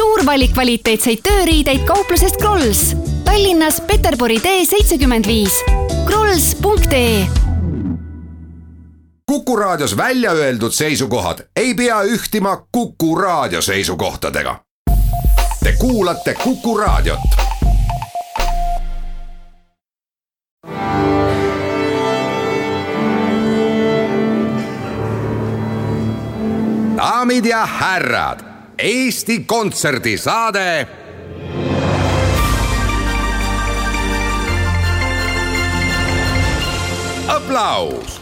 suur valik kvaliteetseid tööriideid kauplusest Krolls. Tallinnas Peterburi tee seitsekümmend viis. krolls.ee Kuku Raadios välja öeldud seisukohad ei pea ühtima Kuku Raadio seisukohtadega. Te kuulate Kuku Raadiot. daamid ja härrad, Eesti Kontserdi saade aplaus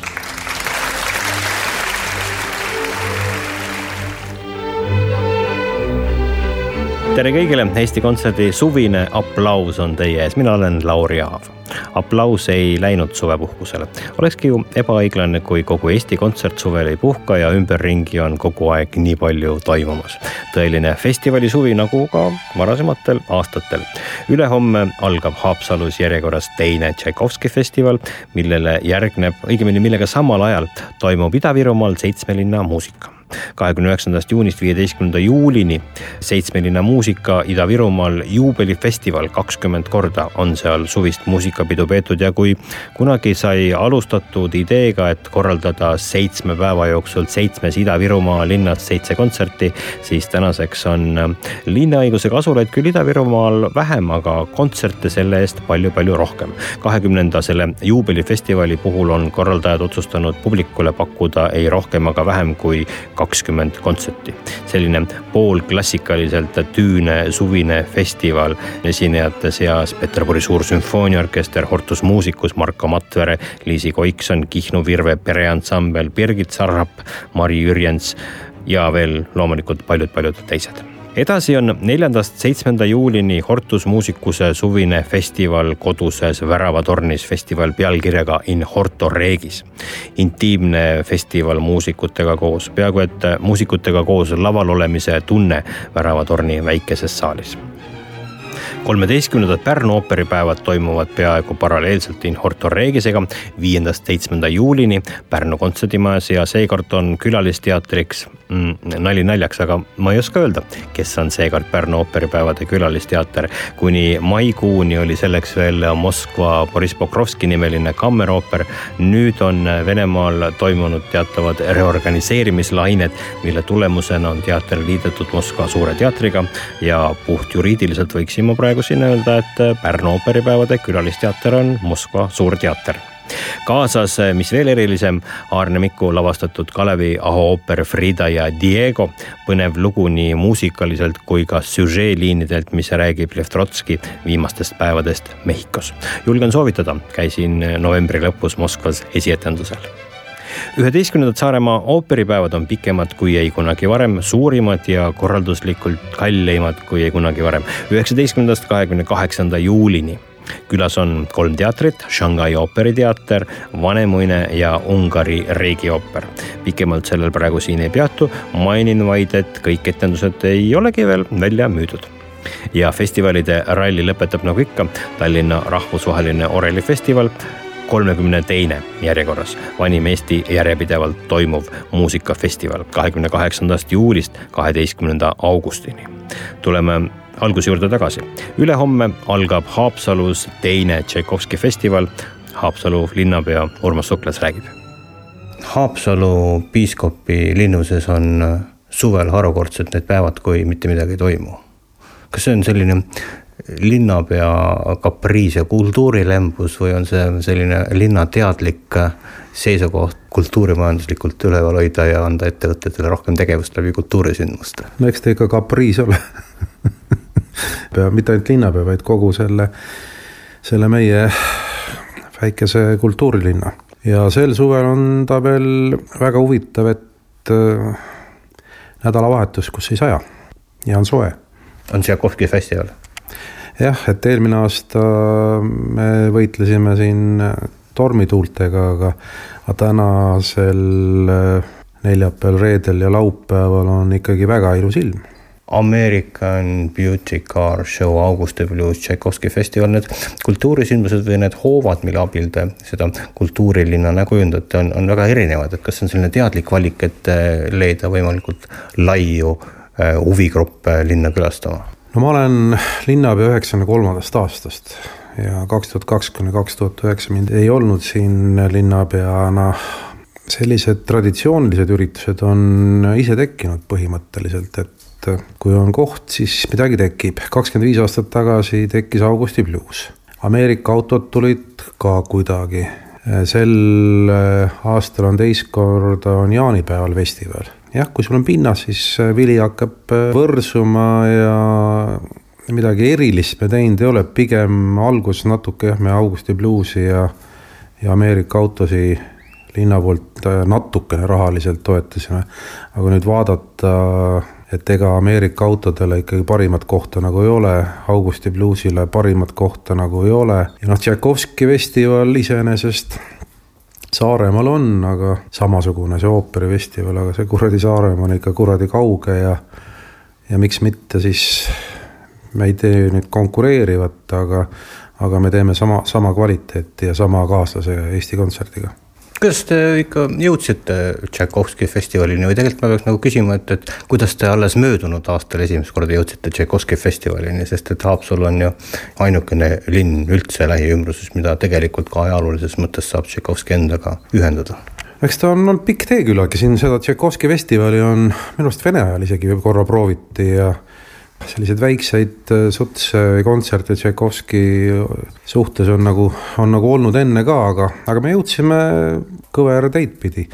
tere kõigile, Eesti Kontserdi suvine aplaus on teie ees, mina olen Lauri Aav. aplaus ei läinud suvepuhkusele, olekski ju ebaõiglane, kui kogu Eesti Kontsert suvel ei puhka ja ümberringi on kogu aeg nii palju toimumas. tõeline festivali suvi nagu ka varasematel aastatel. ülehomme algab Haapsalus järjekorras teine Tšaikovski festival, millele järgneb, õigemini millega samal ajal toimub Ida-Virumaal seitsme linna muusika kahekümne üheksandast juunist viieteistkümnenda juulini seitsmeline muusika Ida-Virumaal juubelifestival, kakskümmend korda on seal suvist muusikapidu peetud ja kui kunagi sai alustatud ideega, et korraldada seitsme päeva jooksul seitsmes Ida-Virumaa linnas seitse kontserti, siis tänaseks on linnaõiguse kasulaid küll Ida-Virumaal vähem, aga kontserte selle eest palju-palju rohkem. kahekümnenda selle juubelifestivali puhul on korraldajad otsustanud publikule pakkuda ei rohkem ega vähem kui kakskümmend kontserti. selline poolklassikaliselt tüüne suvine festival esinejate seas Peterburi Suur Sümfooniaorkester, Hortus Musicus, Marko Matvere, Liisi Koikson, Kihnu Virve pereansambel, Birgit Sarrap, Mari Jürjens ja veel loomulikult paljud-paljud teised edasi on neljandast seitsmenda juulini Hortus Musicuse suvine festival koduses Väravatornis, festival pealkirjaga In Horto Regis. intiimne festival muusikutega koos, peaaegu et muusikutega koos laval olemise tunne Väravatorni väikeses saalis kolmeteistkümnendad Pärnu ooperipäevad toimuvad peaaegu paralleelselt In Horto Regisega viiendast seitsmenda juulini Pärnu kontserdimajas ja seekord on külalisteatriks mm, nali naljaks, aga ma ei oska öelda, kes on seekord Pärnu ooperipäevade külalisteater. kuni maikuuni oli selleks veel Moskva Boriss Pokrovski nimeline kammerooper. nüüd on Venemaal toimunud teatavad reorganiseerimislained, mille tulemusena on teater liidetud Moskva Suure teatriga ja puhtjuriidiliselt võiksin ma praegu siin öelda, et Pärnu ooperipäevade külalisteater on Moskva Suurteater kaasas, mis veel erilisem, Aarne Miku lavastatud Kalevi Aho ooper Frida ja Diego. põnev lugu nii muusikaliselt kui ka süžeeliinidelt, mis räägib Lev Trotski viimastest päevadest Mehhikos. julgen soovitada, käisin novembri lõpus Moskvas esietendusel üheteistkümnendad Saaremaa ooperipäevad on pikemad kui ei kunagi varem, suurimad ja korralduslikult kallimad kui ei kunagi varem. üheksateistkümnendast kahekümne kaheksanda juulini külas on kolm teatrit, Shanghai ooperiteater, Vanemuine ja Ungari riigiooper. pikemalt sellel praegu siin ei peatu, mainin vaid, et kõik etendused ei olegi veel välja müüdud ja festivalide ralli lõpetab nagu ikka Tallinna rahvusvaheline orelifestival kolmekümne teine järjekorras vanim Eesti järjepidevalt toimuv muusikafestival kahekümne kaheksandast juulist kaheteistkümnenda augustini. tuleme alguse juurde tagasi. ülehomme algab Haapsalus teine Tšaikovski festival. Haapsalu linnapea Urmas Suklas räägib. Haapsalu piiskopi linnuses on suvel harukordselt need päevad, kui mitte midagi ei toimu. kas see on selline linnapea kapriis ja kultuurilembus või on see selline linna teadlik seisukoht kultuurimajanduslikult üleval hoida ja anda ettevõtetele rohkem tegevust läbi kultuurisündmuste? no eks ta ikka kapriis ole pea, mitte ainult linnapea, vaid kogu selle, selle meie väikese kultuurilinna. ja sel suvel on ta veel väga huvitav, et äh, nädalavahetus, kus ei saja ja on soe. on Tšaikovski festival jah, et eelmine aasta me võitlesime siin tormituultega, aga, tänasel äh, neljapäeval, reedel ja laupäeval on ikkagi väga ilus ilm. American Beauty Car Show, Auguste Blues, Tšaikovski festival, need kultuurisündmused või need hoovad, mille abil te seda kultuurilinnana kujundate, on, on väga erinevad, et kas see on selline teadlik valik, et leida võimalikult laiu huvigruppe linna külastama? No ma olen linnapea üheksakümne kolmandast aastast ja kaks tuhat kaks kuni kaks tuhat üheksa mind ei olnud siin linnapeana. sellised traditsioonilised üritused on ise tekkinud põhimõtteliselt, et kui on koht, siis midagi tekib. kakskümmend viis aastat tagasi tekkis Augusti bluus. Ameerika autod tulid ka kuidagi. sel aastal on teist korda on jaanipäeval festival jah, kui sul on pinnas, siis vili hakkab võrsuma ja midagi erilist me teinud ei ole, pigem alguses natuke jah, me Augusti bluusi ja, ja Ameerika autosi linna poolt äh, natukene rahaliselt toetasime. aga nüüd vaadata, et ega Ameerika autodele ikkagi parimat kohta nagu ei ole, Augusti bluusile parimat kohta nagu ei ole ja noh, Tšaikovski festival iseenesest Saaremaal on, aga samasugune see ooperifestival, aga see kuradi Saaremaa on ikka kuradi kauge ja ja miks mitte siis me ei tee nüüd konkureerivat, aga, aga me teeme sama, sama kvaliteeti ja sama kaaslase Eesti Kontserdiga kuidas te ikka jõudsite Tšaikovski festivalini või tegelikult ma peaks nagu küsima, et, et kuidas te alles möödunud aastal esimest korda jõudsite Tšaikovski festivalini, sest et Haapsalu on ju ainukene linn üldse lähiümbruses, mida tegelikult ka ajaloolises mõttes saab Tšaikovski endaga ühendada. Eks ta on olnud pikk tee küllaltki, siin seda Tšaikovski festivali on minu arust Vene ajal isegi korra prooviti ja selliseid väikseid äh, sutse või kontserte Tšaikovski suhtes on nagu, on nagu olnud enne ka, aga, aga me jõudsime kõvera teid pidi.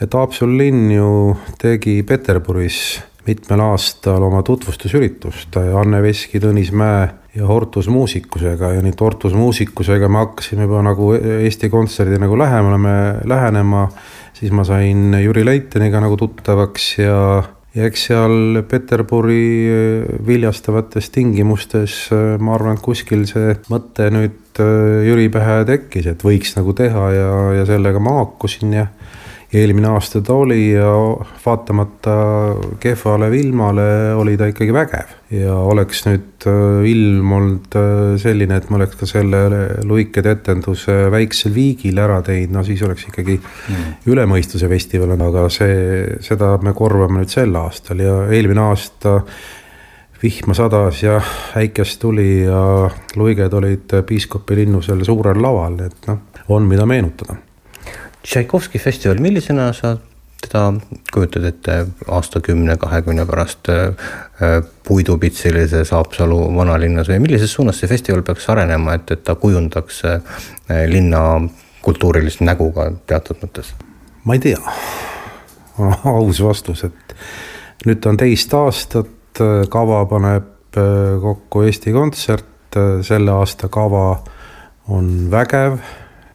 et Haapsalu linn ju tegi Peterburis mitmel aastal oma tutvustusüritust Anne Veski, Tõnis Mäe ja Hortus muusikusega ja nüüd Hortus muusikusega me hakkasime juba nagu Eesti Kontserdi nagu lähemale, lähenema, siis ma sain Jüri Leiteniga nagu tuttavaks ja ja eks seal Peterburi äh, viljastavates tingimustes äh, ma arvan, et kuskil see mõte nüüd äh, Jüri pähe tekkis, et võiks nagu teha ja, ja sellega ma haakusin ja eelmine aasta ta oli ja vaatamata kehvale ilmale oli ta ikkagi vägev. ja oleks nüüd äh, ilm olnud äh, selline, et ma oleks ka selle luikede etenduse väiksel viigil ära teinud, no siis oleks ikkagi mm. üle mõistuse festival, aga see, seda me korvame nüüd sel aastal ja eelmine aasta vihma sadas ja äikest tuli ja luiged olid piiskopi linnusel suurel laval, et noh, on, mida meenutada Tšaikovski festival, millisena sa teda kujutad ette aastakümne, kahekümne pärast äh, äh, puidupitsilises Haapsalu vanalinnas või millises suunas see festival peaks arenema, et, et ta kujundaks äh, linna kultuurilist nägu ka teatud mõttes? ma ei tea, aus vastus, et nüüd on teist aastat, kava paneb kokku Eesti Kontsert, selle aasta kava on vägev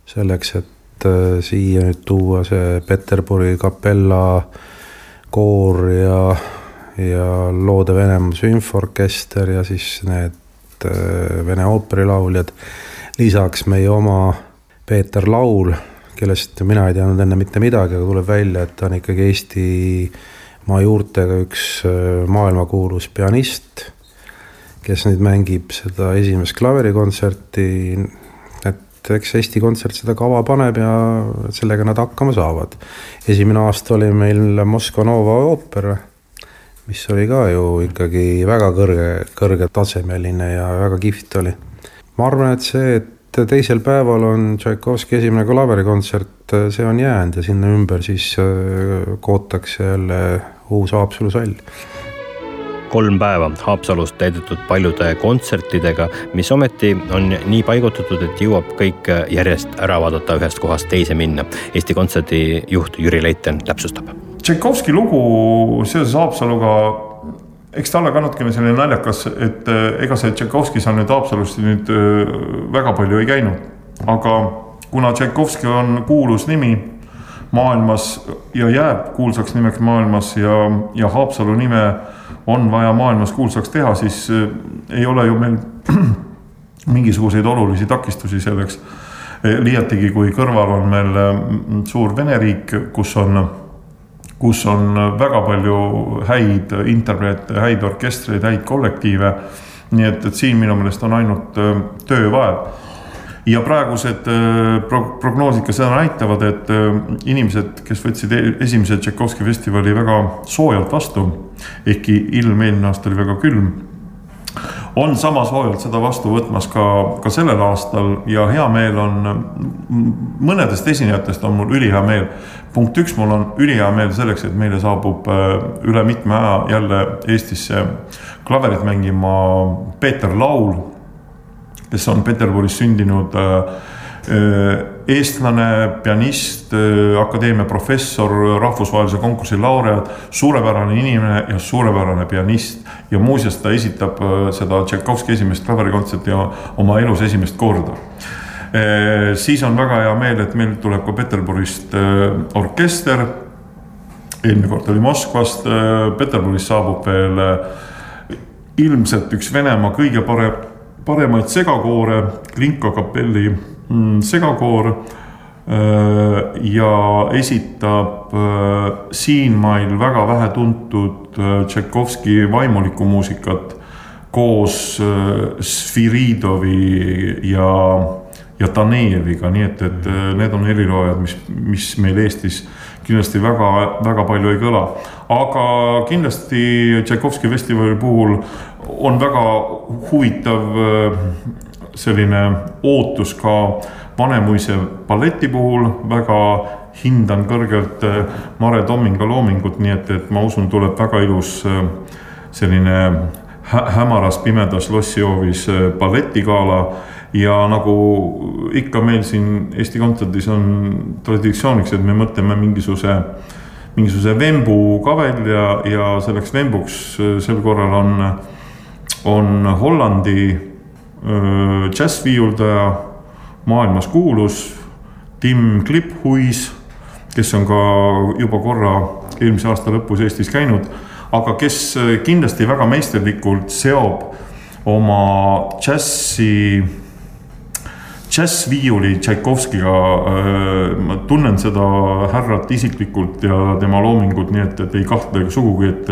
selleks, et et äh, siia nüüd tuua see Peterburi kapella koor ja, ja Loode Venemaa sümforkester ja siis need äh, vene ooperilauljad. lisaks meie oma Peeter Laul, kellest mina ei teadnud enne mitte midagi, aga tuleb välja, et ta on ikkagi Eestimaa juurtega üks äh, maailmakuulus pianist, kes nüüd mängib seda esimest klaverikontserti et eks Eesti Kontsert seda kava paneb ja sellega nad hakkama saavad. esimene aasta oli meil Moskva Nova ooper, mis oli ka ju ikkagi väga kõrge, kõrgetasemeline ja väga kihvt oli. ma arvan, et see, et teisel päeval on Tšaikovski esimene klaverikontsert, see on jäänud ja sinna ümber siis äh, kootakse jälle uus Haapsalu sall kolm päeva Haapsalus täidetud paljude kontsertidega, mis ometi on nii paigutatud, et jõuab kõik järjest ära vaadata, ühest kohast teise minna. Eesti Kontserdi juht Jüri Leiten täpsustab. Tšaikovski lugu seoses Haapsaluga eks ta ole ka natukene selline naljakas, et eh, ega see Tšaikovski seal nüüd Haapsalust nüüd eh, väga palju ei käinud. aga kuna Tšaikovski on kuulus nimi maailmas ja jääb kuulsaks nimeks maailmas ja, ja Haapsalu nime on vaja maailmas kuulsaks teha, siis äh, ei ole ju meil mingisuguseid olulisi takistusi selleks. Äh, liiatigi, kui kõrval on meil äh, suur Vene riik, kus on, kus on väga palju häid interpreete, häid orkestreid, häid kollektiive. nii et, et siin minu meelest on ainult töövaev ja praegused äh, pro prognoosid ka seda näitavad, et äh, inimesed, kes võtsid e-, esimese Tšaikovski festivali väga soojalt vastu, ehkki ilm eelmine aasta oli väga külm, on sama soojalt seda vastu võtmas ka, ka sellel aastal ja hea meel on, mõnedest esinejatest on mul ülihea meel. punkt üks, mul on ülihea meel selleks, et meile saabub äh, üle mitme aja jälle Eestisse klaverit mängima Peeter Laul kes on Peterburis sündinud äh, äh, eestlane, pianist, äh, akadeemia professor, rahvusvahelise konkursi laureaat, suurepärane inimene ja suurepärane pianist. ja muuseas, ta esitab seda Tšaikovski esimest klaverikontserti oma elus esimest korda. siis on väga hea meel, et meil tuleb ka Peterburist orkester. eelmine kord oli Moskvast, Peterburist saabub veel ilmselt üks Venemaa kõige parem paremaid segakoore, Klinka kapelli mm, segakoor äh, ja esitab äh, siinmail väga vähe tuntud äh, Tšaikovski vaimulikku muusikat koos Sviridovi ja, ja Danejeviga, nii et, et need on heliloojad, mis, mis meil Eestis kindlasti väga, väga palju ei kõla. aga kindlasti Tšaikovski festivali puhul on väga huvitav äh, selline ootus ka Vanemuise balleti puhul, väga hindan kõrgelt äh, Mare Tominga loomingut, nii et, et ma usun, tuleb väga ilus äh, selline hämaras pimedas lossijoovis balletigala ja nagu ikka meil siin Eesti Kontserdis on traditsiooniks, et me mõtleme mingisuguse, mingisuguse vembu ka välja ja selleks vembuks sel korral on on Hollandi džässviiuldaja, maailmas kuulus Tim Kliphuis, kes on ka juba korra eelmise aasta lõpus Eestis käinud, aga kes kindlasti väga meisterlikult seob oma džässi, džässviiuli Tšaikovskiga. ma tunnen seda härrat isiklikult ja tema loomingut, nii et, et ei kahtle sugugi, et,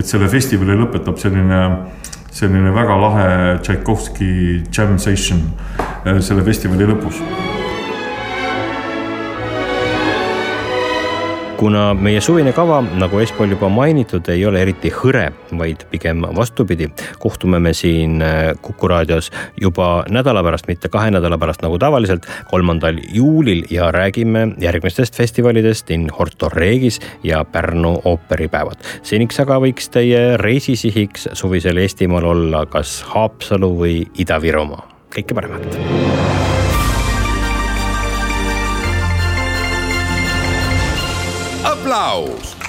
et selle festivali lõpetab selline selline väga lahe Tšaikovski jam session äh, selle festivali lõpus kuna meie suvine kava, nagu eespool juba mainitud, ei ole eriti hõre, vaid pigem vastupidi, kohtume me siin äh, Kuku raadios juba nädala pärast, mitte kahe nädala pärast nagu tavaliselt, kolmandal juulil ja räägime järgmistest festivalidest in Horto Regis ja Pärnu ooperipäevad. seniks aga võiks teie reisisihiks suvisel Eestimaal olla kas Haapsalu või Ida-Virumaa. kõike paremat aplaus